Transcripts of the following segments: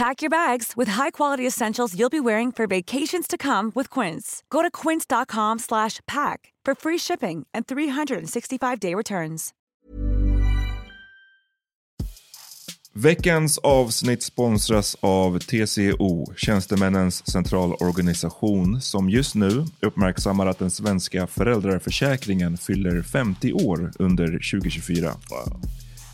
Pack your bags with high-quality essentials you'll be wearing for vacations to come with Quince. Go to quince.com/pack for free shipping and 365-day returns. Veckans avsnitt sponsras av TCO, Tjänstemännens centralorganisation, som just nu uppmärksammar att den svenska föräldraförsäkringen fyller 50 år under 2024. Wow.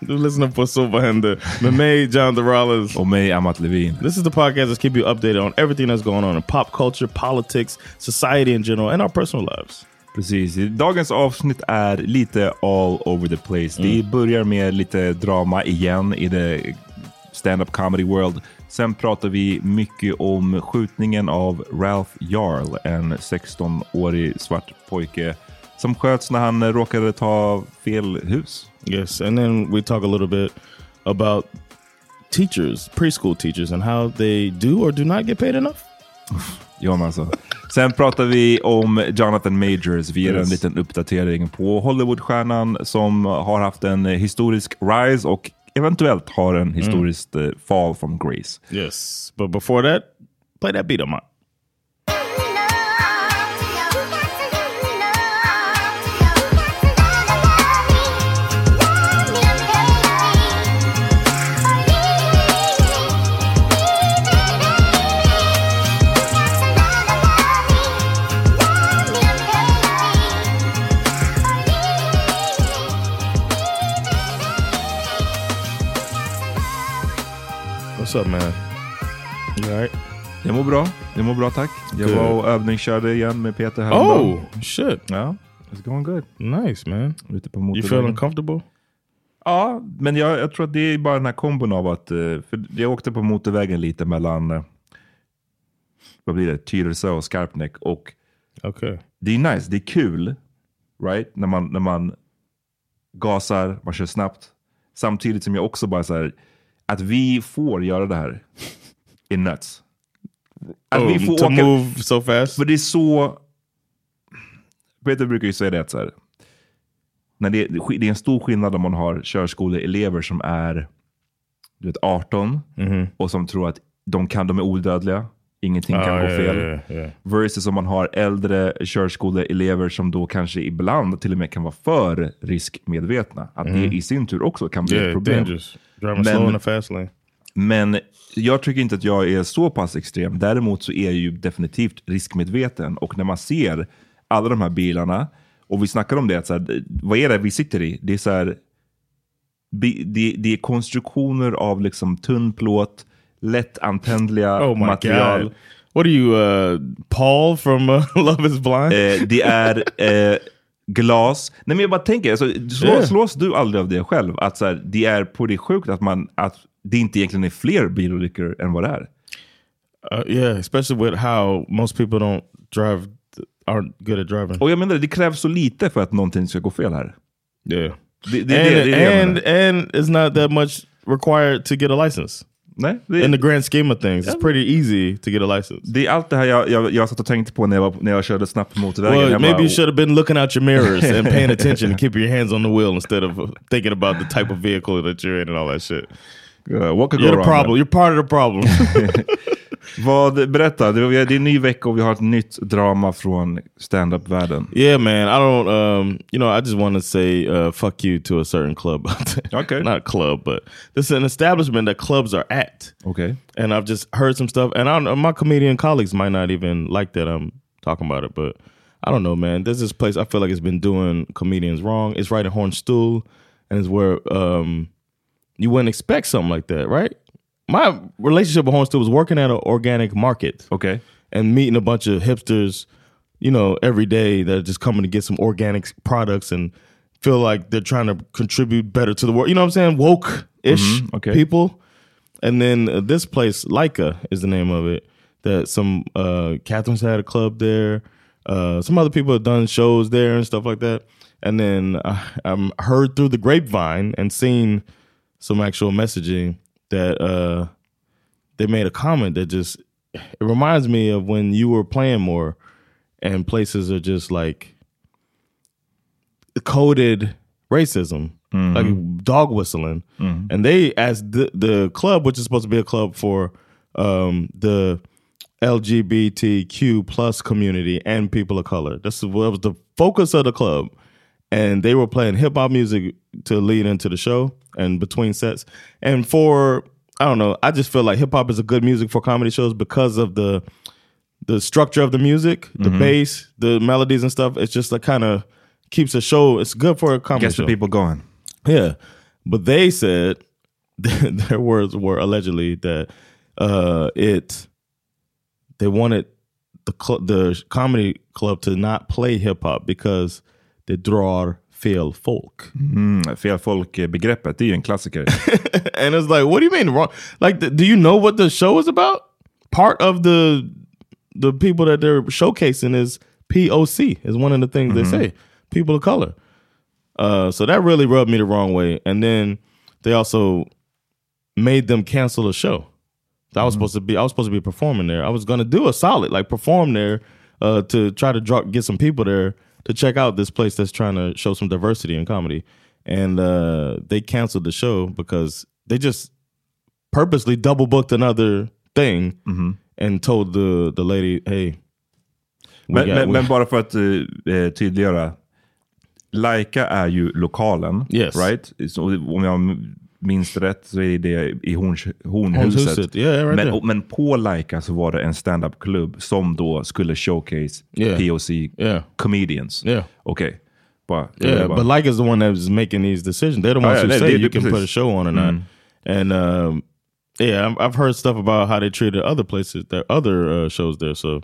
du lyssnar på Så vad händer med mig, John Durales. Och mig, Amat Levine. This is the podcast that keep you updated on everything that's going on in pop culture, politics, society in general, and our personal lives. Precis. Dagens avsnitt är lite all over the place. Mm. Det börjar med lite drama igen i the stand-up comedy world. Sen pratar vi mycket om skjutningen av Ralph Jarl, en 16-årig svart pojke som sköts när han råkade ta fel hus. Yes, and then we talk a little bit about teachers, preschool teachers and how they do or do not get paid enough. Ja, alltså. Sen pratar vi om Jonathan Majors. Vi ger yes. en liten uppdatering på Hollywoodstjärnan som har haft en historisk rise och eventuellt har en historisk mm. fall from grace. Yes, but before that, play that beat on my What's up man? You right? Jag mår bra. Jag mår bra tack. Jag good. var och övningskörde igen med Peter häromdagen. Oh shit! Ja, it's going good. Nice man. Ute på you feeling comfortable? Ja, men jag, jag, tror att det är bara den här kombon av att... Eh, för jag åkte på motorvägen lite mellan... Eh, vad blir det? Tyresö och Skarpnäck. Och okay. Det är nice, det är kul. Right? När man, när man gasar, man kör snabbt. Samtidigt som jag också bara så här, att vi får göra det här är nuts. Att oh, vi får to åka, move so fast? För det är så... Peter brukar ju säga det så här. när det, det är en stor skillnad om man har körskoleelever som är du vet, 18 Mm-hmm. och som tror att de kan, de är odödliga. Ingenting kan Oh, gå yeah, fel. yeah, yeah. Versus om man har äldre körskoleelever som då kanske ibland till och med kan vara för riskmedvetna. Att det i sin tur också kan bli ett problem. dangerous. Driving Men- slow in the fast lane. Men jag tycker inte att jag är så pass extrem. Däremot så är jag ju definitivt riskmedveten. Och när man ser alla de här bilarna, och vi snackar om det, att så här, vad är det vi sitter i? Det är så här, det, det är konstruktioner av liksom tunn plåt, lättantändliga Oh material. god. What are you, uh, Paul from uh, Love is blind? Eh, det är eh, glas. Nej, men jag bara tänker, alltså, slå, Yeah. slås du aldrig av det själv? Att så här, det är på det sjukt att, man, att det inte egentligen är fler bilolyckor än vad det är. Uh, yeah, especially with how most people don't drive, aren't good at driving. Och jag menar, det krävs så lite för att någonting ska gå fel här. Yeah. Det, det, and det, and, and it's not that much required to get a license. Nej, det, In the grand scheme of things, it's pretty easy to get a license. det är allt det här jag, jag, jag satt och tänkte på när jag, var, när jag körde snabbt på motorvägen. Well, jag maybe bara, you should have been looking out your mirrors and paying attention and keeping your hands on the wheel instead of thinking about the type of vehicle that you're in and all that shit. uh, what could You're go the wrong problem. You're part of the problem. Vad, berätta, det, är- en ny vecka och vi har ett nytt drama från stand-up-världen. yeah, man. I don't. Um, you know, I just want to say uh, fuck you to a certain club. Okay. not club, but this is an establishment that clubs are at. Okej. and I've just heard some stuff. And I my comedian colleagues might not even like that I'm talking about it, but I don't know, man. There's this place I feel like it's been doing comedians wrong. It's right in Hornstull, and it's where um, you wouldn't expect something like that, right? My relationship with Hornstull was working at an organic market Okay. and meeting a bunch of hipsters, you know, every day that are just coming to get some organic products and feel like they're trying to contribute better to the world. You know what I'm saying? Woke ish Mhm, okay. people. And then uh, this place, Leica is the name of it. That some uh Catherine's had a club there. Uh, some other people have done shows there and stuff like that. And then uh, I'm heard through the grapevine and seen some actual messaging that uh they made a comment that just it reminds me of when you were playing more and places are just like coded racism. Like dog whistling. And they as the the club which is supposed to be a club for um the lgbtq plus community and people of color. This is what was the focus of the club. And they were playing hip hop music to lead into the show and between sets. And for I don't know, I just feel like hip hop is a good music for comedy shows because of the the structure of the music, the bass, the melodies and stuff. It's just like kind of keeps a show. It's good for a comedy Gets the people going. Yeah, but they said their words were allegedly that uh, it they wanted the cl- the comedy club to not play hip hop because det drar fel folk. Mm, fel folk-begreppet, det är ju en klassiker. and it's like, what do you mean wrong? Like, do you know what the show is about? Part of the the people that they're showcasing is POC is one of the things they say, people of color. Uh, so that really rubbed me the wrong way. And then they also made them cancel a show. I was supposed to be I was supposed to be performing there. I was gonna do a solid, like perform there, uh, to try to draw, get some people there to check out this place that's trying to show some diversity in comedy. And uh, they canceled the show because they just purposely double booked another thing and told the the lady, "Hey, Men, got- men, men bara för att uh, tydliggöra. Laika är ju lokalen. Yes. Right? Så, om jag minns rätt så är det i Horns, Hornhuset. Hornhuset, yeah, right men, och, men på Laika så var det en stand-up-klubb som då skulle showcase Yeah. POC Yeah. comedians. Yeah. Okej. Bara, Yeah, bara- but like is the one that is making these decisions. They're the ones yeah, who they- say they- you they- can put a precis. show on or not. And um, yeah, I've, I've heard stuff about how they treated other places, their other uh, shows there. So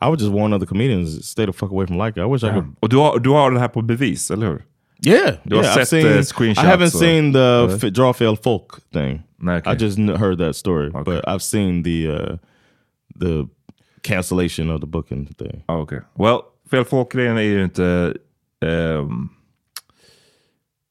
I would just warn other comedians, stay the fuck away from Leica. I wish I could. Och du har, du har det här på bevis, eller hur? Yeah, Du har yeah. I've sett, seen. uh, screenshots I haven't seen the f- draw fail folk thing. Okay. I just kn- heard that story, Okay. but I've seen the uh, the cancellation of the booking thing. Ah, Okej. Well, fel folk-grejen är ju inte... ehm,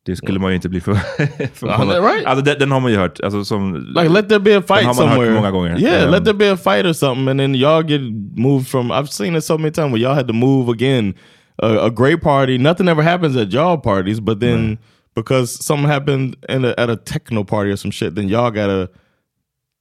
det skulle man ju inte bli för... förvånad. right? Alltså, den, den har man ju hört. Alltså, som, Like let there be a Den fight har man hört somewhere. många gånger. Yeah, let there be a fight or something, and then y'all get moved from. I've seen it so many times where y'all had to move again a, a great party. Nothing ever happens at y'all parties, but then Right. because something happened a, at a techno party or some shit, then y'all gotta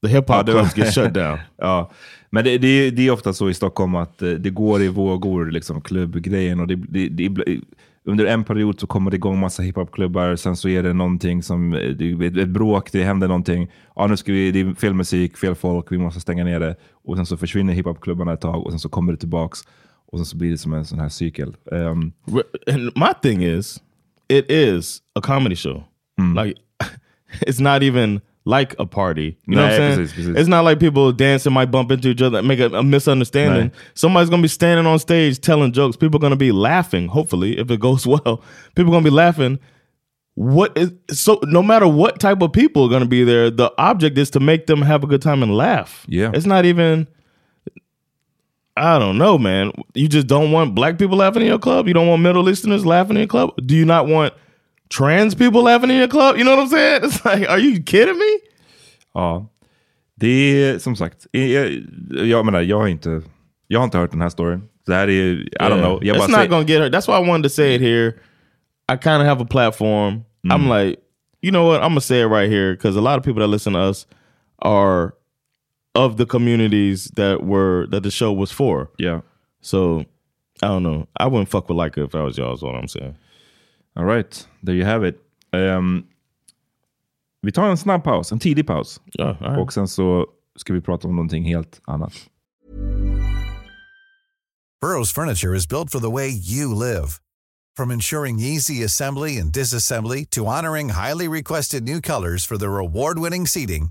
the hip hop Ja, clubs get shut down. Ja, men det, det, det är ofta så i Stockholm att eh, det går i vågor, liksom klubbgrejen. Och det, det, det, under en period så kommer det igång massa hiphopklubbar, sen så är det någonting som, eh, ett, ett bråk, det händer någonting. Ja, nu ska vi, det är fel musik, fel folk, vi måste stänga ner det. Och sen så försvinner hiphopklubbarna ett tag och sen så kommer det tillbaks. Och så blir det som en sån här cykel. Ehm, And my thing is, it is a comedy show. Mm. Like it's not even like a party. You know what I'm saying? precis, precis. It's not like people dancing might bump into each other, make a, a misunderstanding. Nej. Somebody's gonna be standing on stage telling jokes. People are gonna be laughing. Hopefully, if it goes well, people are gonna be laughing. What is so? No matter what type of people are gonna be there, the object is to make them have a good time and laugh. Yeah. it's not even. I don't know, man. You just don't want black people laughing in your club. You don't want Middle Easterners laughing in your club. Do you not want trans people laughing in your club? You know what I'm saying? It's like, are you kidding me? Ja, det är som sagt, jag, jag menar, jag har inte, jag har inte hört den här storyn. Det här är, I don't know. Jag It's not säger- gonna get her. That's why I wanted to say it here. I kind of have a platform. I'm mm. like, you know what? I'm gonna say it right here because a lot of people that listen to us are of the communities that were that the show was for. Yeah. So I don't know. I wouldn't fuck with Leica if I was y'all. Is what I'm saying. All right, there you have it. Ehm, vi tar en snabb paus, en tidig paus. Yeah, all right. Och sen så ska vi prata om någonting helt annat. Burrow's furniture is built for the way you live. From ensuring easy assembly and disassembly to honoring highly requested new colors for their award-winning seating,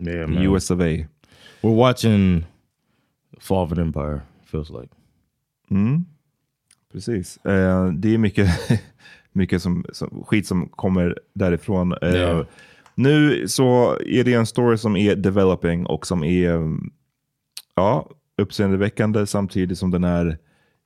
Yeah, man. US of A. We're watching Fall of an Empire. Feels like. Precis. Eh, det är mycket, mycket som, som, skit som kommer därifrån. Eh, Ja. Nu så är det en story som är developing och som är mm, ja, uppseendeväckande samtidigt som den är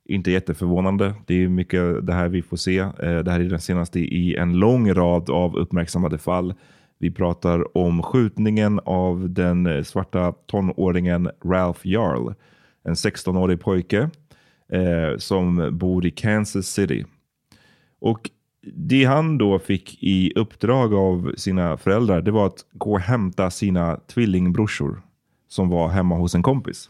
inte jätteförvånande. Det är mycket det här vi får se. Eh, det här är den senaste i en lång rad av uppmärksammade fall. Vi pratar om skjutningen av den eh, svarta tonåringen Ralph Jarl. En 16-årig pojke eh, som bor i Kansas City. Och det han då fick i uppdrag av sina föräldrar, det var att gå och hämta sina tvillingbrorsor som var hemma hos en kompis.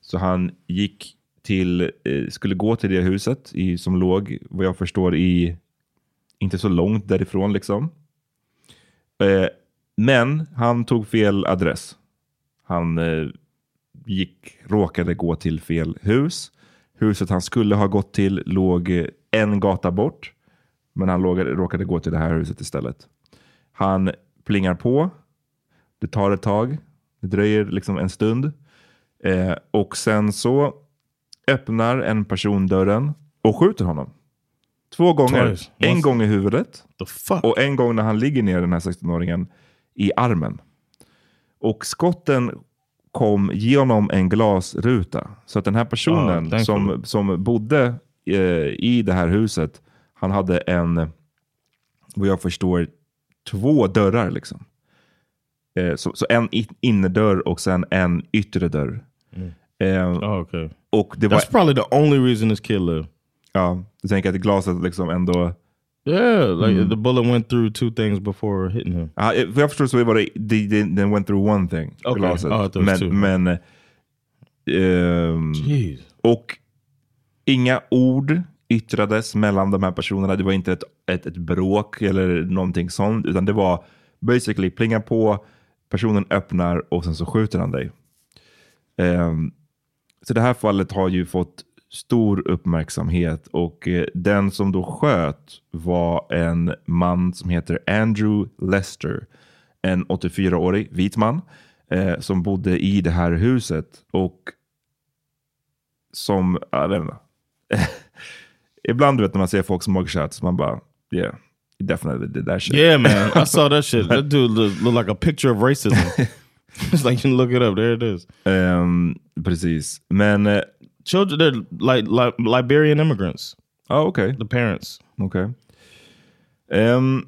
Så han gick till, eh, skulle gå till det huset i, som låg, vad jag förstår, i inte så långt därifrån liksom. Eh, men han tog fel adress. Han eh, gick, råkade gå till fel hus. Huset han skulle ha gått till låg eh, en gata bort. Men han råkade, råkade gå till det här huset istället. Han plingar på. Det tar ett tag. Det dröjer liksom en stund. Eh, och sen så öppnar en person dörren och skjuter honom. Två gånger. Twice. En Once- gång i huvudet och en gång när han ligger ner, den här 16-åringen, i armen. Och skotten kom genom en glasruta. Så att den här personen Ah, thankfully. som, som bodde eh, i det här huset, han hade en, vad jag förstår, två dörrar. liksom. Eh, så, så en innerdörr och sen en yttre dörr. Eh, oh, okay. och det var, That's probably the only reason this kid lived. Ja, du tänker att glaset liksom ändå... Yeah, like Mm. the bullet went through two things before hitting him. Eh, vad jag förstår så var det, they, they, they went through one thing, Okay. glaset. Oh, two. men, men Jeez. och inga ord yttrades mellan de här personerna. Det var inte ett, ett, ett bråk eller någonting sånt, utan det var basically plinga på, personen öppnar och sen så skjuter han dig. Ehm, så det här fallet har ju fått stor uppmärksamhet och eh, den som då sköt var en man som heter Andrew Lester. En 84-årig vit man eh, som bodde i det här huset och som, jag vet inte. Ibland du vet när man ser folks mugshots, man bara yeah, he definitely did that shit. Yeah, man. I saw that shit. That dude looked look like a picture of racism. it's like you can look it up. There it is. Ehm, precis, men eh, Children, they're like, like Liberian immigrants. ja okej. The parents. Okej. Ehm,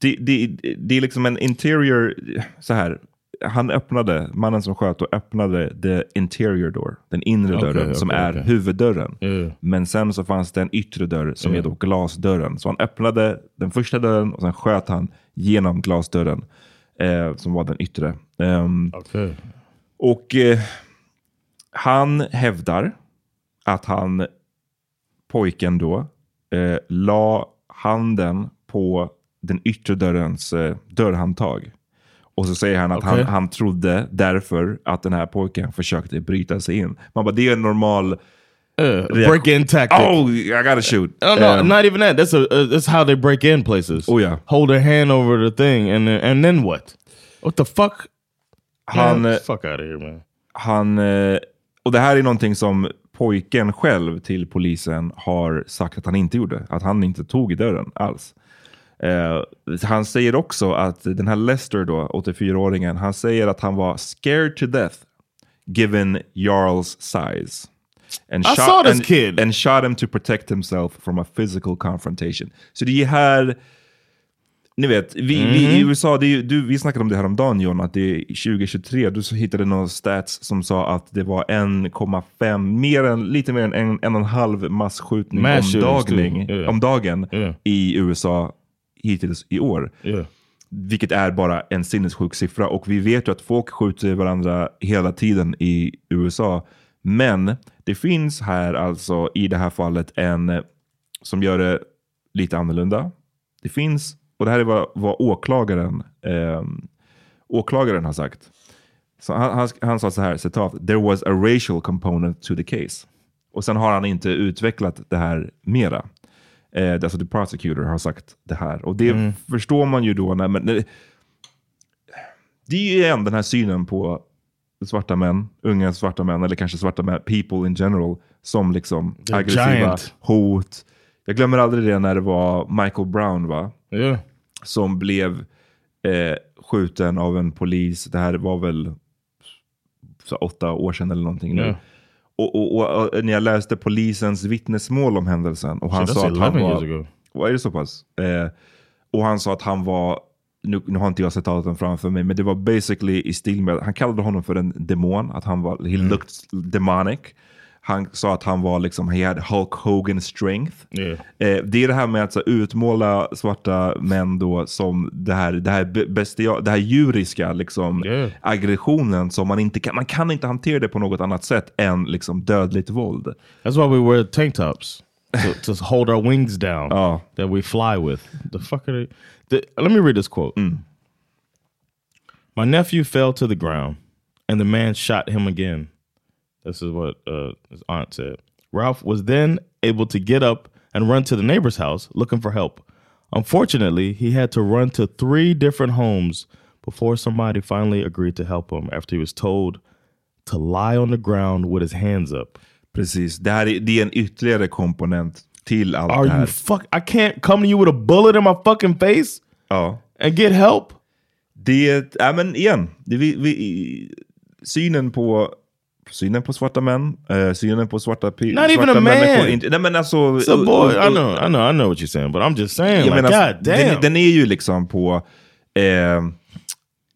det, det, det är liksom en interior, så här. Han öppnade, mannen som sköt och öppnade the interior door, den inre Okej, dörren som okej, är huvuddörren. Yeah. Men sen så fanns det en yttre dörr som Ja. är då glasdörren. Så han öppnade den första dörren och sen sköt han genom glasdörren eh, som var den yttre. Okay. och eh, han hävdar att han, pojken då, eh, la handen på den yttre dörrens eh, dörrhandtag. Och så säger han att Okej. han, han trodde därför att den här pojken försökte bryta sig in. Man bara, det är en normal... Uh, break in tactic. Oh, I gotta shoot. Oh no, Um, not even that. That's a uh, that's how they break in places. Oh, yeah. hold their hand over the thing, and then, and then what? What the fuck? han, Man, eh, fuck out of here, man. han, eh, och det här är någonting som pojken själv till polisen har sagt att han inte gjorde. Att han inte tog i dörren alls. Eh, han säger också att den här Lester då, 84-åringen, han säger att han var scared to death given Jarls size. And I saw this and, kid. And shot him to protect himself from a physical confrontation. Så det är här, ni vet, vi, vi i Mhm. USA, är, du, vi snackade om det här om dagen John, att det är 2023, du så hittade någon stats som sa att det var 1,5, mer än, lite mer än en, en och en halv massskjutning Mass om, dagning, yeah. om dagen Yeah. i USA hittills i år. Yeah. Vilket är bara en sinnessjuk siffra. Och vi vet ju att folk skjuter varandra hela tiden i USA. Men det finns här alltså i det här fallet en eh, som gör det lite annorlunda. Det finns, och det här är vad, vad åklagaren, eh, åklagaren har sagt. Så han, han, han sa så här, citat, “There was a racial component to the case”. Och sen har han inte utvecklat det här mera. Eh, alltså the prosecutor har sagt det här. Och det förstår man ju då. När, men, det, det är ju igen den här synen på svarta män, unga svarta män, eller kanske svarta män, people in general, som liksom The aggressiva giant. hot. Jag glömmer aldrig det när det var Michael Brown va? Yeah. som blev eh, skjuten av en polis. Det här var väl så åtta år sedan eller någonting nu. Och, och, och, och när jag läste polisens vittnesmål om händelsen och han sa att han 11 years var... Vad är det så pass? Eh, och han sa att han var, nu, nu har inte jag citaten framför mig, men det var basically i stil med, han kallade honom för en demon, att han var, he Mm. looked demonic. Han sa att han var liksom, he had Hulk Hogan strength. Yeah. Eh, det är det här med att så, utmåla svarta män då som det här, det här, be- bestia, det här djuriska liksom, Yeah. aggressionen som man inte kan, man kan inte hantera det på något annat sätt än liksom dödligt våld. That's why we wear tank tops to, to hold our wings down Ja. that we fly with. The fuck are they? The, let me read this quote. My nephew fell to the ground, and the man shot him again. This is what uh, his aunt said. Ralph was then able to get up and run to the neighbor's house looking for help. Unfortunately, he had to run to three different homes before somebody finally agreed to help him after he was told to lie on the ground with his hands up. Precis, det, här är, det är en ytterligare komponent till allt Are det här. you fuck? I can't come to you with a bullet in my fucking face ja. and get help. Det, ja men igen, det, vi, vi, synen på synen på svarta män, eh, synen på svarta, Not svarta even a människor. man. Inte, nej men alltså... So boy, I know, I know, I know what you're saying, but I'm just saying, like, menar, god damn. den, den är ju liksom på eh,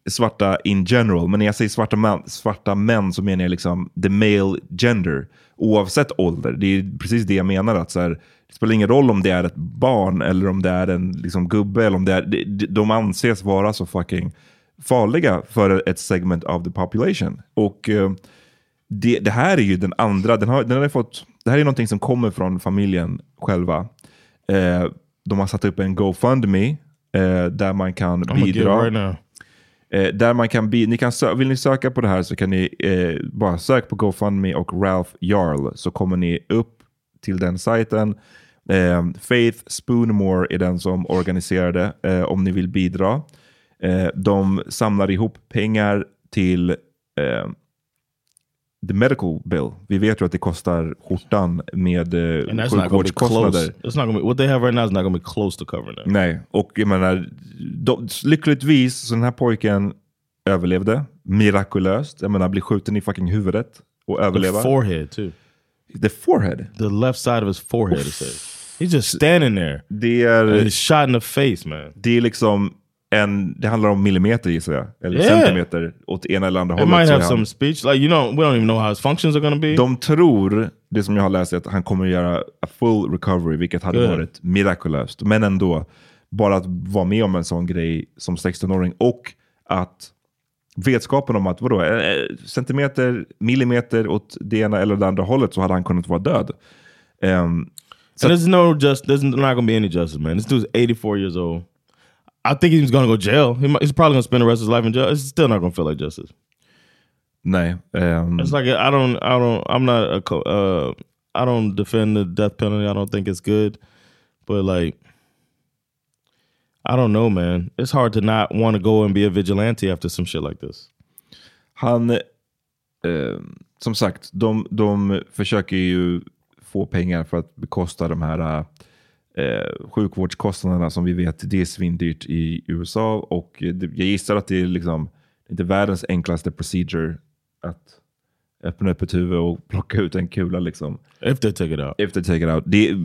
svarta in general, men när jag säger svarta män, svarta män så menar jag liksom the male gender, oavsett ålder. Det är precis det jag menar, att så här, det spelar ingen roll om det är ett barn eller om det är en liksom, gubbe, eller om det är, de, de anses vara så fucking farliga för ett segment of the population. Och eh, det, det här är ju den andra, den har, den har fått, det här är någonting som kommer från familjen själva. Eh, de har satt upp en GoFundMe eh, där man kan I'm it bidra. right. Eh, där man kan bi- ni kan vill ni söka på det här så kan ni eh, bara söka på GoFundMe och Ralph Jarl så kommer ni upp till den sajten. Eh, Faith Spoonmore är den som organiserar det eh, om ni vill bidra. De samlar ihop pengar till the medical bill. Vi vet ju att det kostar skjortan med eh, And sjukvårdskostnader. What they have right now is not gonna be close to covering that. Nej, och jag menar, de, lyckligtvis så den här pojken överlevde mirakulöst. Jag menar, blir skjuten i fucking huvudet och The överleva. forehead too. The forehead? The left side of his forehead. He says he's just standing there. Det And är, he's shot in the face, man. det är liksom en, det handlar om millimeter gissar jag. Eller Yeah. centimeter åt ena eller andra It hållet. might have some speech. Like you know, we don't even know how his functions are gonna be. De tror, det som jag har läst, att han kommer att göra a full recovery, vilket hade Good. varit mirakulöst. Men ändå, bara att vara med om en sån grej som 16-åring och att vetskapen om att vadå, eh, centimeter, millimeter åt det ena eller det andra hållet så hade han kunnat vara död. Ehm, So there's no just. There's not gonna be any justice, man. This dude's 84 years old. I think he's gonna go jail. He might, he's probably gonna spend the rest of his life in jail. It's still not gonna feel like justice. nej. ehm, It's like I don't, I don't, I'm not a, co- uh, I don't defend the death penalty. I don't think it's good, but like, I don't know, man. It's hard to not want to go and be a vigilante after some shit like this. Han, eh, som sagt, de, de försöker ju få pengar för att bekosta de här eh, sjukvårdskostnaderna som vi vet, det är svindyrt i USA. Och jag gissar att det är liksom inte världens enklaste procedure att öppna upp ett huvud och plocka ut en kula liksom. If they take it out, If they take it out. Det,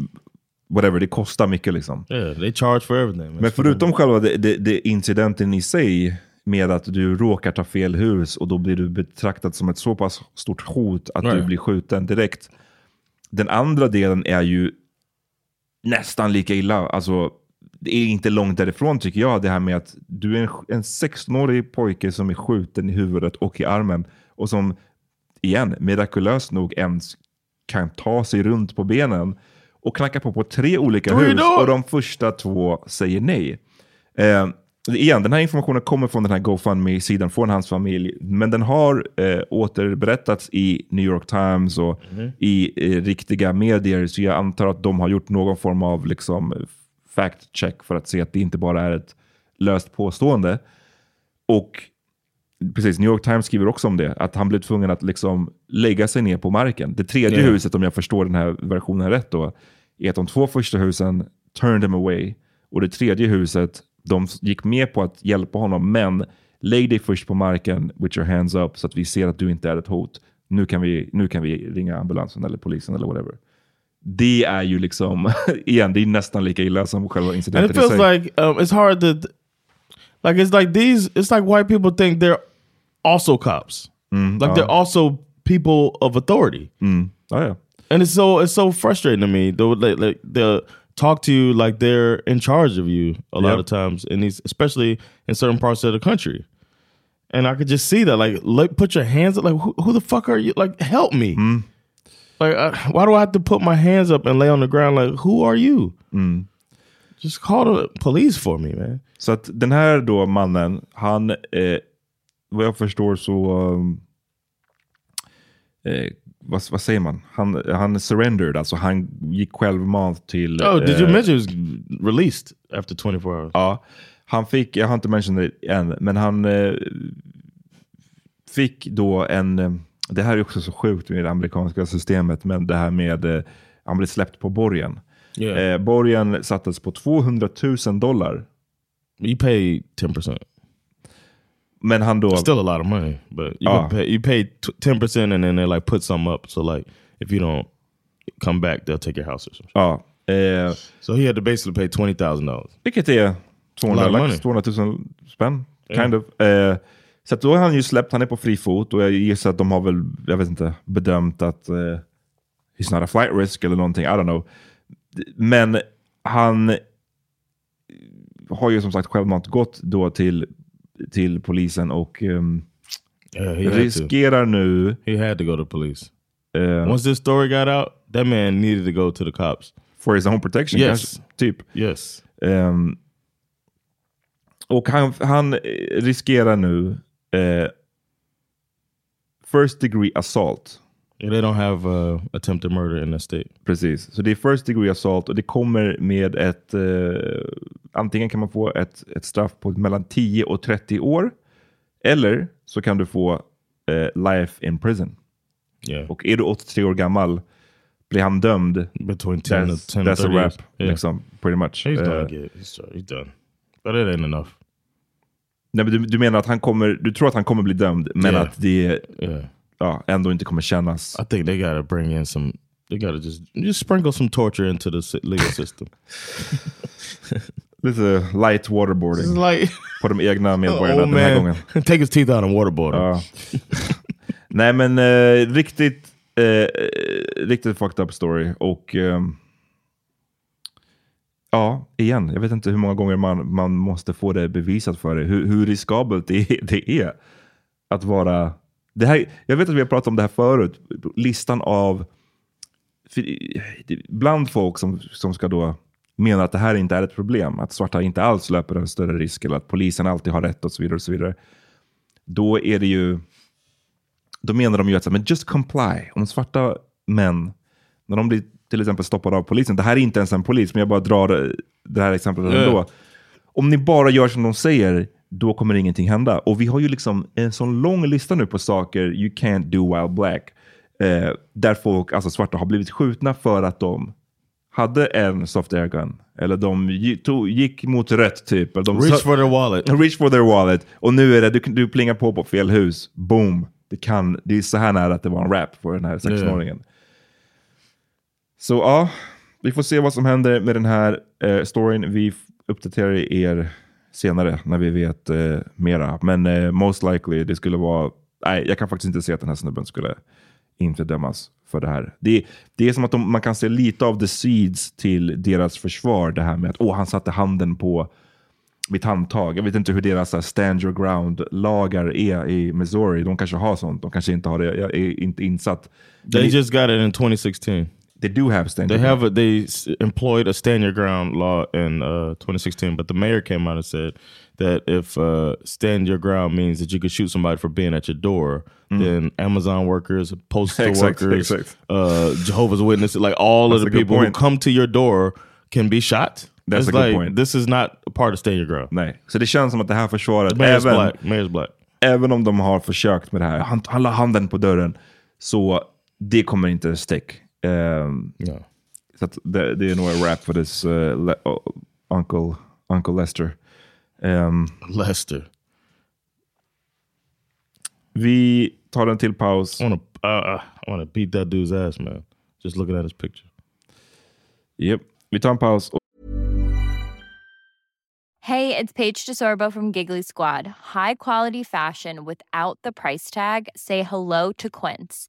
whatever, det kostar mycket liksom. yeah, they charge for everything. Men förutom själva det, det, det incidenten i sig med att du råkar ta fel hus och då blir du betraktad som ett så pass stort hot att du Right. blir skjuten direkt. Den andra delen är ju nästan lika illa. Alltså, det är inte långt därifrån tycker jag, det här med att du är en, en 16-årig pojke som är skjuten i huvudet och i armen och som, igen, mirakulöst nog ens kan ta sig runt på benen och knacka på på tre olika hus och de första två säger nej. Eh, igen, den här informationen kommer från den här GoFundMe-sidan från hans familj, men den har eh, återberättats i New York Times och i eh, riktiga medier, så jag antar att de har gjort någon form av liksom, fact check för att se att det inte bara är ett löst påstående. Och precis, New York Times skriver också om det, att han blev tvungen att liksom lägga sig ner på marken. Det tredje Yeah. huset, om jag förstår den här versionen rätt då, är att de två första husen turned him away och det tredje huset, de gick med på att hjälpa honom, men lägg dig först på marken with your hands up så att vi ser att du inte är ett hot. Nu kan vi, nu kan vi ringa ambulansen eller polisen eller whatever. Det är ju liksom, igen, det är nästan lika illa som själva and incidenten it i feels sig. like um, it's hard to, like it's like these. It's like white people think they're also cops. like they're also people of authority. ja, ja. and it's so it's so frustrating to me. They'll like, like they'll talk to you like they're in charge of you a lot Yep. of times, and these especially in certain parts of the country. And I could just see that, like, like put your hands up, like, who, who the fuck are you? Like, help me. Like, uh, why do I have to put my hands up and lay on the ground? Like, who are you? Just call the police for me, man. Så att den här då mannen, han, eh, vad jag förstår så, um, eh, vad, vad säger man? Han, han surrendered, alltså han gick självmant till... Oh, did you eh, mention he was released after 24 hours? Ja, han fick, jag har inte mentioned det än, men han eh, fick då en, eh, det här är också så sjukt med det amerikanska systemet, men det här med han blev släppt på borgen. Yeah. Borgen sattes på 200 000 dollar. You pay 10%. Men han då... Still a lot of money, but you, Ah. pay, you pay t- 10% and then they like put some up. So like if you don't come back, they'll take your house or something. Ja, eh, So he had to basically pay $20,000. vilket är 200, A lot of lax, money. 200 000 spänn. Kind of. Eh, så då är han ju släppt, han är på fri fot och jag gissar att de har väl, jag vet inte, bedömt att eh, he's not a flight risk eller någonting, I don't know. Men han har ju som sagt självmant gått då till, till polisen och ehm, Yeah, had to. riskerar nu... He had to go to police. eh, Once this story got out, that man needed to go to the cops. for his own protection Yes. kanske, typ. Yes. Ehm, och han, han eh, riskerar nu eh, first degree assault. Yeah, they don't have uh, attempted murder in that state. Precis, så det är first degree assault och det kommer med ett, eh, antingen kan man få ett, ett straff på mellan 10 och 30 år. Eller så kan du få eh, life in prison. Yeah. Och är du 83 år gammal, blir han dömd, Between 10 that's, and 10 that's a 30 wrap. Yeah. Liksom, pretty much. He's Eh, done. Yeah, he's, he's done. But it ain't enough. nej, men du, du menar att han kommer, du tror att han kommer bli dömd, men Yeah. att det Yeah. Ja, ändå inte kommer kännas. I think they gotta bring in some. They gotta just just sprinkle some torture into the legal system. Lite light waterboarding like på de egna medborgarna old den här man gången. take his teeth out and waterboard. Ja. Nej men eh, riktigt, eh, riktigt fucked up story. Och ehm, ja, igen, jag vet inte hur många gånger man, man måste få det bevisat för dig. Hur, hur riskabelt det det är att vara... Det här, jag vet att vi har pratat om det här förut. Listan av... Bland folk som, som ska då mena att det här inte är ett problem. Att svarta inte alls löper en större risk. Eller att polisen alltid har rätt och så vidare. Och så vidare. Då är det ju... Då menar de ju att men just comply. Om svarta män, när de blir till exempel stoppade av polisen. Det här är inte ens en polis, men jag bara drar det här exemplet ändå. Om ni bara gör som de säger, då kommer ingenting hända. Och vi har ju liksom en sån lång lista nu på saker you can't do while black. Eh, där folk, alltså svarta, har blivit skjutna för att de hade en soft air gun. Eller de gick mot rött typ. De Reach for their wallet. Reach for their wallet. Och nu är det, du, du plingar på på fel hus. Boom. Det, kan, det är så här nära att det var en rap för den här 16-åringen. Så ja, vi får se vad som händer med den här eh, storyn. Vi uppdaterar er senare när vi vet eh, mera. Men eh, most likely, det skulle vara... Nej, jag kan faktiskt inte se att den här snubben skulle inte dömas för det här. Det, det är som att de, man kan se lite av the seeds till deras försvar. Det här med att åh, han satte handen på mitt handtag. Jag vet inte hur deras här, stand your ground-lagar är i Missouri. De kanske har sånt, de kanske inte har det. Jag är inte insatt. They just got it in 2016. They do have stand They have a, they employed a stand your ground law in uh, 2016, but the mayor came out and said that if uh, stand your ground means that you could shoot somebody for being at your door, then Amazon workers, postal Mm. Exact, workers, exact. uh, Jehovah's Witnesses, like all That's of the people who come to your door can be shot. That's It's a good point. This is not a part of stand your ground. Nej, så det känns som att det här försvaret, Mayor's även, black. Mayor's black. även om de har försökt med det här, han, han la handen på dörren, så det kommer inte stick. Um, Yeah. så att det, det är nog en rap för this uh, le, oh, Uncle, Uncle Lester. Um, Lester. vi tar en till paus. I want to uh, I want to beat that dude's ass, man. Just looking at his picture. Yep. Vi tar en paus. Hey, it's Paige DeSorbo from Giggly Squad. High quality fashion without the price tag. Say hello to Quince.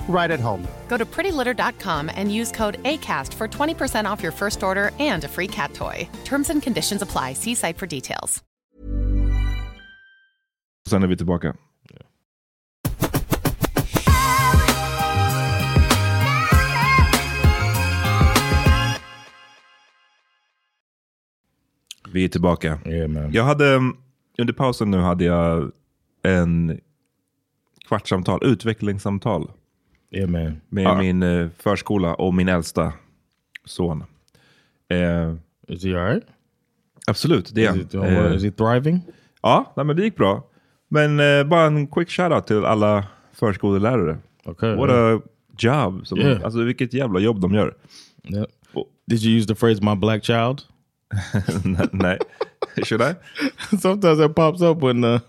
right at home. Go to prettylitter.com and use code ACAST for 20% off your first order and a free cat toy. Terms and conditions apply. See site for details. Sen är vi tillbaka. Vi er är tillbaka. Yeah, man. Jag hade, um, under pausen nu hade jag en kvartssamtal, utvecklingssamtal Yeah, man. med Uh, min eh, förskola och min äldsta son. Eh, Is he alright? absolut, det är Is, han. well? Eh, Is he thriving? Ja, nej, men det gick bra. Men eh, bara en quick shoutout till alla förskolelärare. Okay. What a job. Som, Yeah. Alltså vilket jävla jobb de gör. Yep. Did you use the phrase "my black child"? nej. Should I? Sometimes that pops up when uh,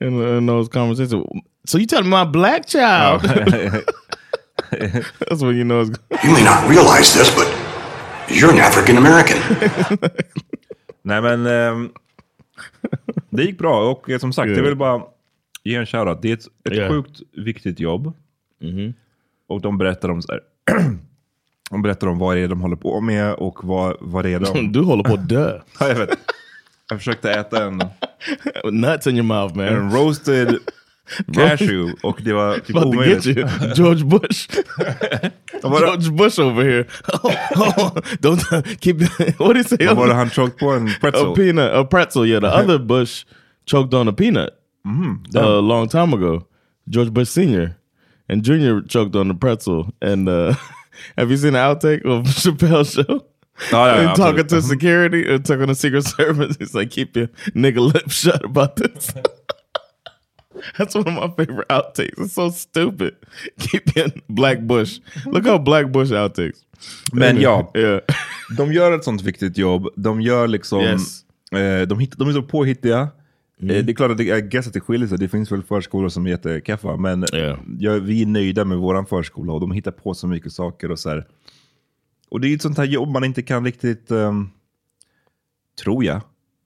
in, in those conversations. So you telling me my black child? That's when you know it's. You may not realize this, but you're an African American. Nej men ehm, det gick bra och eh, som sagt Yeah. jag vill bara ge en shoutout. Det är ett, ett Yeah. sjukt viktigt jobb. Och de berättar om så här, De berättar om vad det är de håller på med och vad, vad det är de... Du håller på att dö. Ja, jag vet. Jag försökte äta en, Nuts in your mouth, man. en roasted cashew och det var typ About to get omöjligt. you, George Bush. Vad var det- George Bush over here. Oh, oh, don't keep. What did he say? Vad var det han choked på? En pretzel? A peanut, a pretzel. Yeah, the other Bush choked on a peanut mm-hmm, uh, a long time ago. George Bush Senior and Junior choked on the pretzel. And uh, have you seen the outtake of Chappelle's show? Oh, ja, ja, and talking to mm-hmm. security and talking to Secret Service. He's like, keep your nigga lips shut about this. That's one of my favorite outtakes. It's so stupid. Keep your black bush. Look how black bush outtakes. Men ja. Yeah. De gör ett sånt viktigt jobb. De gör liksom... Yes. Eh, de, hitt, de är så påhittiga. Eh, det är klart att det, jag guess att det skiljer sig. Det finns väl förskolor som är jättekeffa. Men Yeah. jag, vi är nöjda med våran förskola och de hittar på så mycket saker. Och så här. Och det är ett sånt här jobb man inte kan riktigt... ehm, tror jag.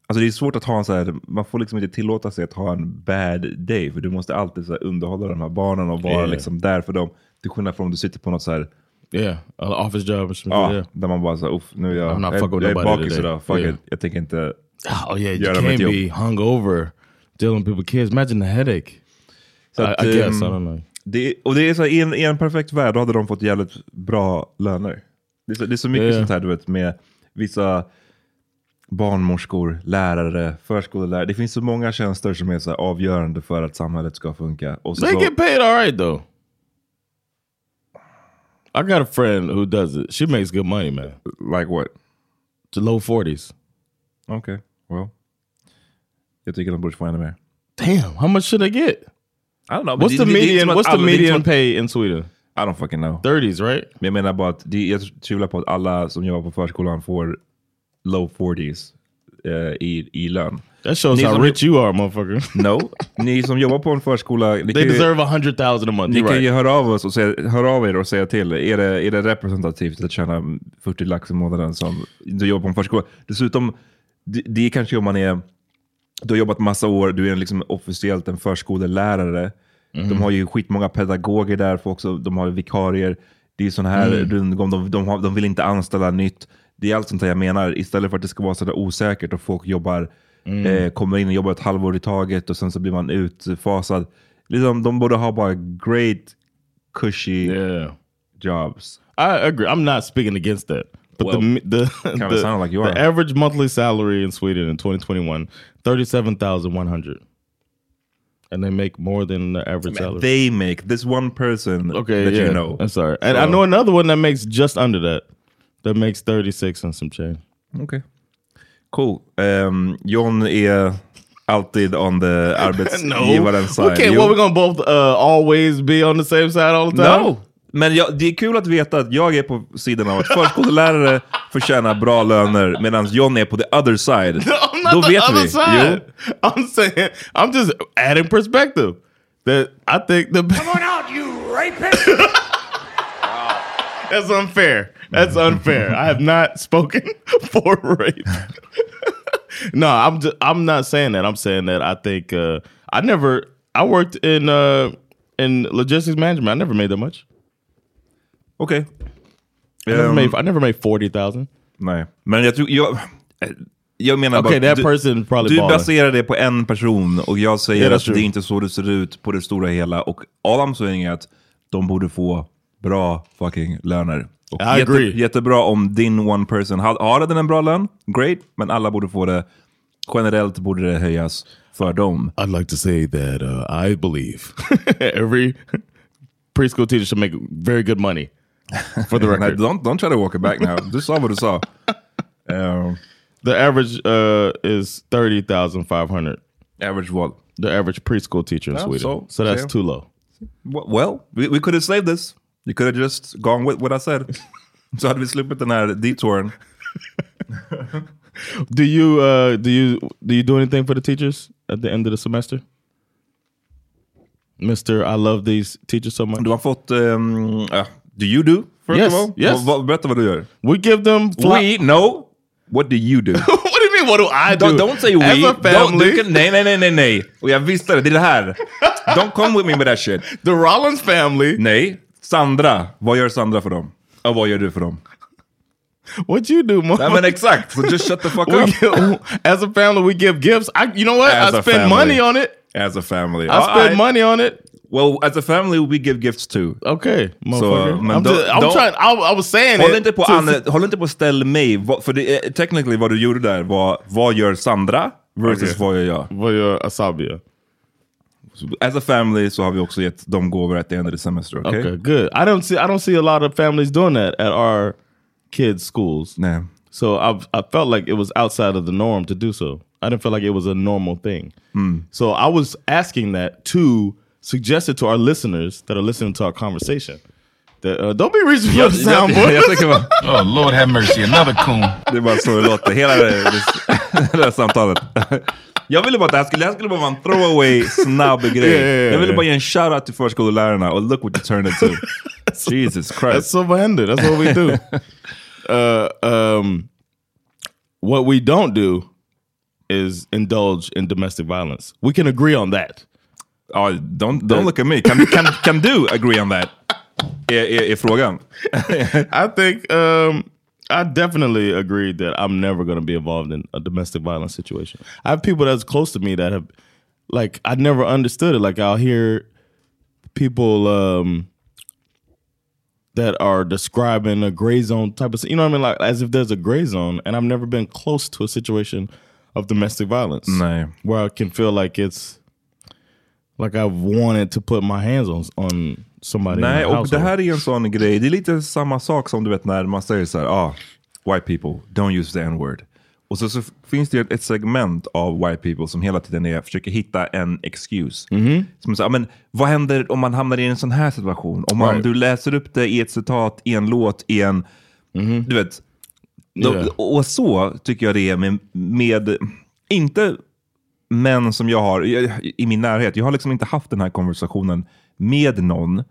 Alltså det är svårt att ha en så här, man får liksom inte tillåta sig att ha en bad day. För du måste alltid så här underhålla de här barnen och vara Yeah. liksom där för dem. Till skillnad från om du sitter på något så här Yeah. Uh, office job. or something. Ja, Yeah. där man bara så, uff, nu är jag, jag, jag är bakis idag, fuck Yeah. it. Jag tänker inte Oh yeah, you göra mitt can't jobb. be hungover dealing with people kids. Imagine the headache. Så I, att, I guess ehm, I don't know. Det, och det är så här, i, en, i en perfekt värld då hade de fått jävligt bra löner. Det är så, det är så mycket Yeah. sånt här du vet med vissa barnmorskor, lärare, förskollärare. Det finns så många tjänster som är så här avgörande för att samhället ska funka. Och så, They så, get paid all right though. I got a friend who does it. She makes good money, man. like what? To low forties. Okej, well. Jag tycker de borde få ännu mer. Damn, how much should they get? I don't know. What's the median? What's the median pay in Sweden? I don't fucking know. Thirties, right? Men jag menar bara att det, jag tvivlar på att alla som jobbar på förskolan får low 40s eh, i, i lön. That shows Ni how rich you are, motherfucker. No, ni som jobbar på en förskola, They ju, deserve a hundred thousand a month. ni You're kan ju höra av, oss och säga, höra av er och säga till. Är det, är det representativt att tjäna 40 lax i månaden som du jobbar på en förskola? Dessutom, det, det är kanske om man är, du har jobbat massa år, du är liksom officiellt en förskolelärare. Mm. De har ju skitmånga pedagoger där, också, de har vikarier. Det är sån här Mm. rundgång, de, de, har, de vill inte anställa nytt. Det är allt sånt där jag menar. Istället för att det ska vara sådär osäkert och folk jobbar, Mm. eh, kommer in och jobbar ett halvår i taget och sen så blir man utfasad. Liksom, de borde ha bara great cushy Yeah. jobs. I agree. I'm not speaking against that. But Well, the the, the, sound like you the are. average monthly salary in Sweden in 2021 37,100. and they make more than the average salary. They make this one person okay, that yeah, you know. I'm sorry. And So- I know another one that makes just under that. That makes 36 and some change. Okay. Cool. Um, John är alltid on the arbetsgivarens side. Okay, Jo. what we gonna both uh, always be on the same side all the time? No! Men jag, det är kul att veta att jag är på sidan av att förskollärare förtjänar bra löner medan John är på the other side. I'm not Då the vet other vi. side. I'm saying, I'm just adding perspective. That I think the Come on out, you rapist! That's unfair. That's unfair. I have not spoken for rape. no, I'm just, I'm not saying that. I'm saying that I think uh, I never I worked in uh, in logistics management. I never made that much. Okej. I never Um, made I never made forty thousand. Nej, men jag tror... Jag, jag menar Okay, bara... that person probably Du baserar det på en person och jag säger Yeah, that's att true. det är inte så det ser ut på det stora hela. Och all I'm saying är att de borde få bra fucking löner. Och I jätte, agree. Jättebra om din one person har, har den en bra lön, great. Men alla borde få det. Generellt borde det höjas för dem. I'd like to say that uh, I believe every preschool teacher should make very good money. For the record, don't, don't try to walk it back now. Du sa vad du sa. Um, the average uh, is thirty thousand five hundred. average what? The average preschool teacher in Yeah, Sweden. so- so that's so- too low. Well, we, we could have saved this. You could have just gone with what I said. Så hade vi sluppit den här detouren. Do you uh do you do you do anything for the teachers at the end of the semester? Mister, I love these teachers so much. Du har fått... Um, uh, do you do? First Yes, of all? yes. Vad- berätta vad du gör. We give them We? No. What do you do? what do you mean? What do I do? don't, don't say we. As a Don't, family, kan, nej, nej, nej, nej, nej. Och jag visste det. Det är det här. Don't come with me with that shit. the Rollins family. Nej. Sandra. Vad gör Sandra för dem? Och vad gör du för dem? What you do, mom? Nej men exakt. So just shut the fuck up. give- as a family, we give gifts. I, you know what? As I spend family. money on it. As a family. I spend Alright. money on it. Well, as a family we give gifts too. Okay, motherfucker. men I'm, då- just, I'm då- trying. I, I was saying Håll it. inte på, to- håll inte på att ställa mig, för det technically vad du gjorde där var, vad gör Sandra versus Okej. vad gör jag? Vad gör Asabia? As a family så har vi också gett dem gåvor at the end of the semester, okay? Okay, good. I don't see. I don't see a lot of families doing that at our kids' schools. Nah. So I I felt like it was outside of the norm to do so. I didn't feel like it was a normal thing. Hmm. So I was asking that to suggest it to our listeners that are listening to our conversation. That uh, don't be reaching for Jag, the jag, soundboard. jag tycker bara, Oh, Lord have mercy. Another coon. det är bara så det låter, hela det, det, det här samtalet. Jag ville bara att det här skulle, det här skulle bara vara en throwaway snabb grej. Yeah, yeah, yeah, jag ville yeah. bara ge en shoutout till förskollärarna och look what you turned into. to. Jesus That's Christ. silver-handed. That's what we do. uh, um, what we don't do is indulge in domestic violence. We can agree on that. Ja, don't, don't look at me. Can, can, can du agree on that? Är, är, är frågan. I think um, I definitely agreed that I'm never going to be involved in a domestic violence situation. I have people that's close to me that have, like, I never understood it. Like, I'll hear people um, that are describing a gray zone type of, you know what I mean? Like, as if there's a gray zone, and I've never been close to a situation of domestic violence Nej. where I can feel like it's like I've wanted to put my hands on on somebody. Nej, och det household. här är en sån grej. Det är lite samma sak som du vet när man säger så här, ah, white people, don't use the n-word. Och så, så finns det ett segment av white people som hela tiden är, försöker hitta en excuse. Som säger, ah, men vad händer om man hamnar i en sån här situation? Om man, Right. du läser upp det i ett citat, i en låt, i en... Du vet. Yeah. Och så tycker jag det är med, med inte män som jag har i, i min närhet. Jag har liksom inte haft den här konversationen med någon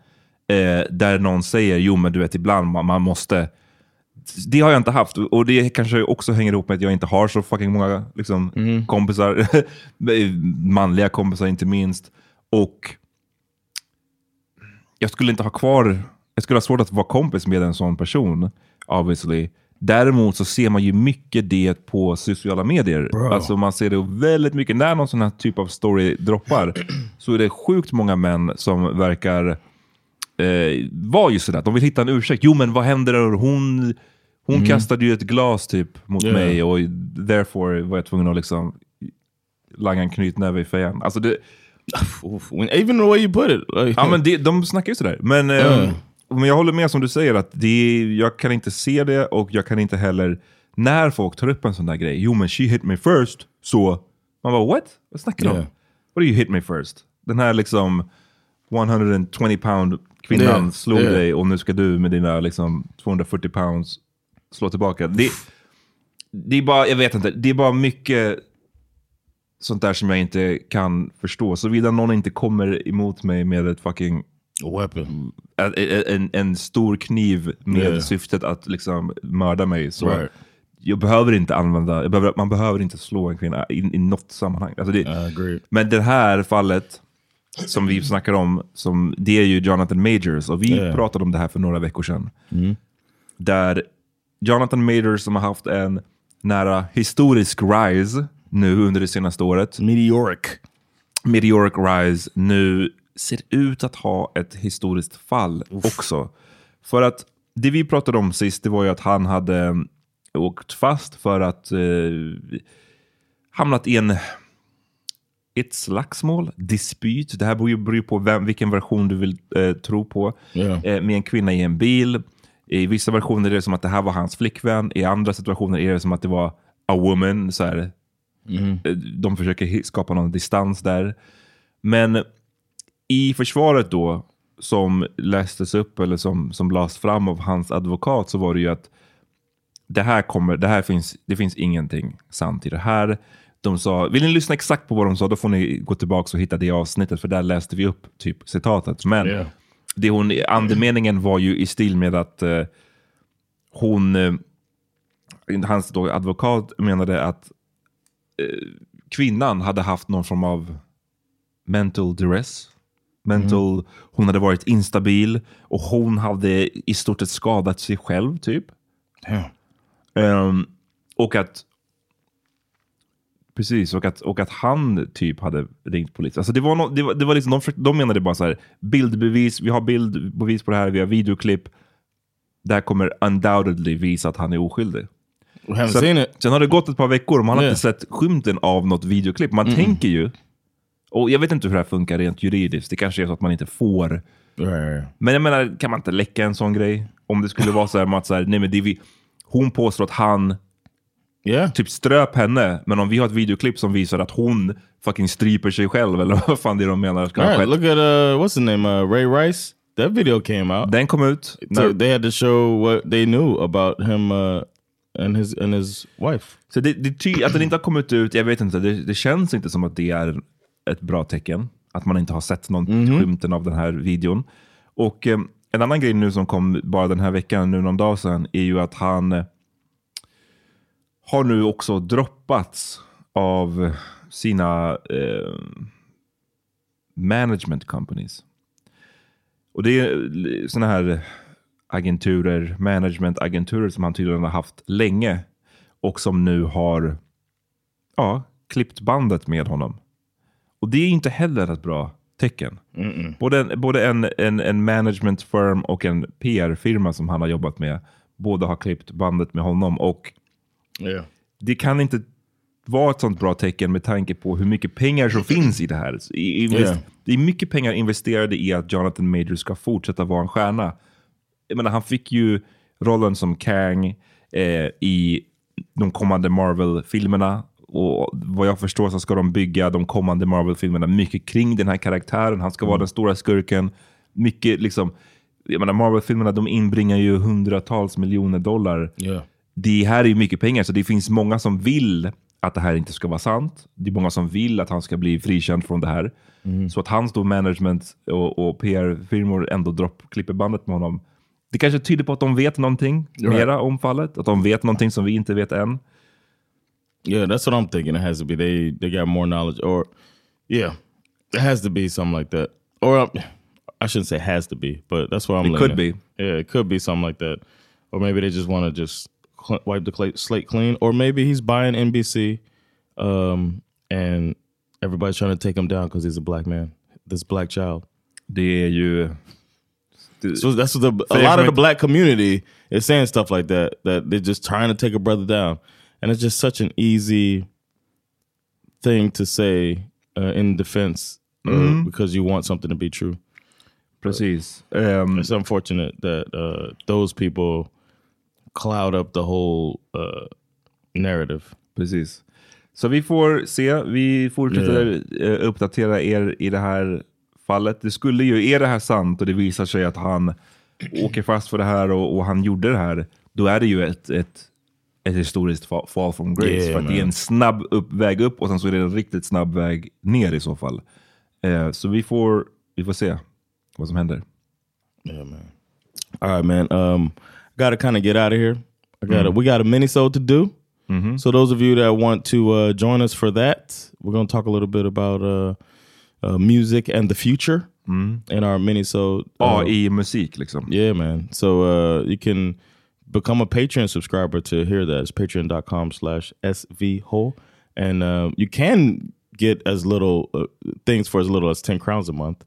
eh, där någon säger, jo men du vet ibland man, man måste det har jag inte haft och det kanske också hänger ihop med att jag inte har så fucking många liksom, kompisar. Manliga kompisar inte minst. Och jag skulle inte ha kvar, jag skulle ha svårt att vara kompis med en sån person, obviously. Däremot så ser man ju mycket det på sociala medier. Alltså man ser det väldigt mycket. När någon sån här typ av story droppar så är det sjukt många män som verkar eh, vara just sådär. De vill hitta en ursäkt. Jo men vad händer när hon, hon kastade ju ett glas typ mot Yeah. mig och therefore var jag tvungen att liksom langa en knytnäve i fejan. Alltså det, even the way you put it. Like, Ja, men det, de snackar ju sådär. Men, Mm. eh, men jag håller med som du säger, att det, jag kan inte se det och jag kan inte heller, när folk tar upp en sån där grej, jo men she hit me first, så man bara what? Vad snackar du om? Yeah. What do you hit me first? Den här liksom 120 pound kvinnan Yeah, slog yeah. dig och nu ska du med dina liksom 240 pounds slå tillbaka. Det, det är bara, jag vet inte, det är bara mycket sånt där som jag inte kan förstå. Såvida någon inte kommer emot mig med ett fucking weapon. En, en, stor kniv med Yeah. syftet att liksom mörda mig. Så Right. jag behöver inte använda, behöver, man behöver inte slå en kvinna i, i något sammanhang. Alltså det, men det här fallet som vi snackar om, som, det är ju Jonathan Majors. Och vi Yeah. pratade om det här för några veckor sedan. Mm. Där Jonathan Majors som har haft en nära historisk rise nu under det senaste året. Meteoric. Meteoric rise nu ser ut att ha ett historiskt fall också. För att det vi pratade om sist, det var ju att han hade åkt fast för att eh, hamnat i en ett slagsmål, dispyt. Det här beror ju beror på vem, vilken version du vill eh, tro på. Yeah. Eh, med en kvinna i en bil. I vissa versioner är det som att det här var hans flickvän. I andra situationer är det som att det var a woman. Så här. Eh, De försöker skapa någon distans där. Men i försvaret då, som lästes upp eller som, som lades fram av hans advokat, så var det ju att det här kommer, det här finns, det finns ingenting sant i det här. De sa, vill ni lyssna exakt på vad de sa, då får ni gå tillbaka och hitta det avsnittet, för där läste vi upp typ citatet. Men Yeah. det hon, andemeningen var ju i stil med att eh, hon, eh, hans då advokat menade att eh, kvinnan hade haft någon form av mental duress. Mental, Hon hade varit instabil och hon hade i stort sett skadat sig själv typ. Ehm, och att Precis, och att, och att han typ hade ringt polisen. Alltså det var no, det var, det var liksom, de, de menade bara så här, bildbevis, vi har bildbevis på det här, vi har videoklipp. Det här kommer undoubtedly visa att han är oskyldig. haven't Sen, har det gått ett par veckor och man har Yeah. inte sett skymten av något videoklipp. Man Mm. tänker ju, och jag vet inte hur det här funkar rent juridiskt, det kanske är så att man inte får. Men jag menar, kan man inte läcka en sån grej? Om det skulle vara så här att så här, nej men det vi, hon påstår att han typ ströp henne, men om vi har ett videoklipp som visar att hon fucking stryper sig själv, eller vad fan det är de menar ska right, look at uh, what's his name? Uh, Ray Rice. That video came out. Den kom ut. So they had to show what they knew about him uh, and his and his wife. Så det, det, att den inte har kommit ut, jag vet inte, det, det känns inte som att det är ett bra tecken. Att man inte har sett någon skymten av den här videon. Och eh, en annan grej nu som kom bara den här veckan, nu någon dag sedan, är ju att han eh, har nu också droppats av sina eh, management companies. Och det är sådana här agenturer, managementagenturer som han tydligen har haft länge och som nu har ja, klippt bandet med honom. Och det är inte heller ett bra tecken. Både, en, både en, en, en management firm och en PR-firma som han har jobbat med, båda har klippt bandet med honom. Och Yeah. det kan inte vara ett sånt bra tecken med tanke på hur mycket pengar som finns i det här. I, Yeah. Det är mycket pengar investerade i att Jonathan Majors ska fortsätta vara en stjärna. Jag menar, han fick ju rollen som Kang eh, i de kommande Marvel-filmerna. Och vad jag förstår så ska de bygga de kommande Marvel-filmerna mycket kring den här karaktären. Han ska vara den stora skurken. Mycket liksom, jag menar Marvel-filmerna de inbringar ju hundratals miljoner dollar. Yeah. Det här är ju mycket pengar, så det finns många som vill att det här inte ska vara sant. Det är många som vill att han ska bli frikänd från det här. Så att hans då management och, och PR-firmor ändå dropp, klipper bandet med honom. Det kanske tyder på att de vet någonting Right. mera om fallet. Att de vet någonting som vi inte vet än. Yeah, that's what I'm thinking. It has to be they they got more knowledge, or yeah, it has to be something like that. Or uh, I shouldn't say has to be, but that's what I'm. It could leaning. Yeah, it could be something like that, or maybe they just want to just cl- wipe the cla- slate clean, or maybe he's buying NBC, um, and everybody's trying to take him down because he's a black man, this black child. Det är ju... So that's what the, a lot of the black community is saying stuff like that. That they're just trying to take a brother down, and it's just such an easy thing to say uh, in defense uh, Mm. because you want something to be true. Precis. Um, It's unfortunate that uh, those people cloud up the whole uh, narrative. Precis. Så vi får se. Vi fortsätter eh, uppdatera er i det här fallet. Det skulle ju, är det här sant och det visar sig att han åker fast för det här och, och han gjorde det här, då är det ju ett, ett, ett historiskt fa- fall from grace. Yeah, för att det är en snabb upp, väg upp och sen så är det en riktigt snabb väg ner i så fall. Eh, så vi får, vi får se vad som händer. Yeah, man. All right, man. Um, got to kind of get out of here. I got Mhm. we got a mini to do. So those of you that want to uh, join us for that, we're going to talk a little bit about uh, uh, music and the future in our mini so AI-musik liksom. Yeah, man. So uh, you can become a Patreon subscriber to hear that. It's patreon.com slash svhole. And uh, you can get as little uh, things for as little as 10 crowns a month.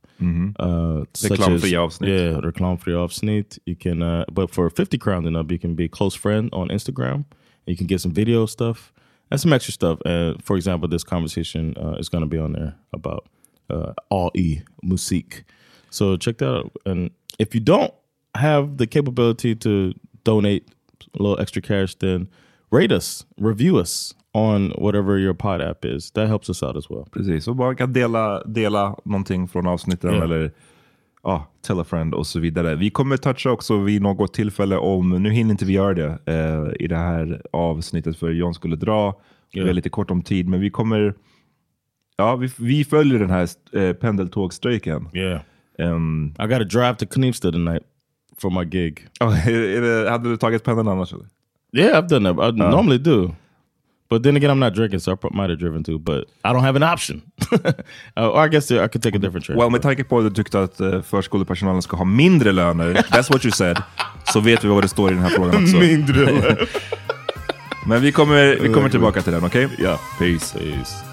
Uh, such as- Reklamfria avsnitt. Yeah, reklamfria avsnitt. You can, uh, but for 50 crowns and up, you can be a close friend on Instagram. You can get some video stuff and some extra stuff. And for example, this conversation uh, is going to be on there about uh, all e music. So check that out. And if you don't have the capability to donate a little extra cash, then rate us, review us on whatever your pod app is. That helps us out as well. Precis, och man kan dela, dela någonting från avsnitten Ja. eller ja, tell a friend och så vidare. Vi kommer toucha också vid något tillfälle om, nu hinner inte vi göra det eh, i det här avsnittet för John skulle dra. Vi Ja. är lite kort om tid, men vi kommer, ja vi, vi följer den här eh, pendeltågstrejken. Yeah. Um, I got to drive to Knivsta tonight for my gig. är det, hade du tagit pendeln annars? Eller? Yeah, I've done that. I normally do. But then again, I'm not drinking, so I might have driven too. But I don't have an option. uh, or I guess I could take a different train. Well, med tanke på att du tyckte att uh, förskolepersonalen ska ha mindre löner, that's what you said, så vet vi vad det står i den här frågan också. Mindre lön. Men vi kommer, vi kommer tillbaka till den, okej? Ja. Peace. Peace.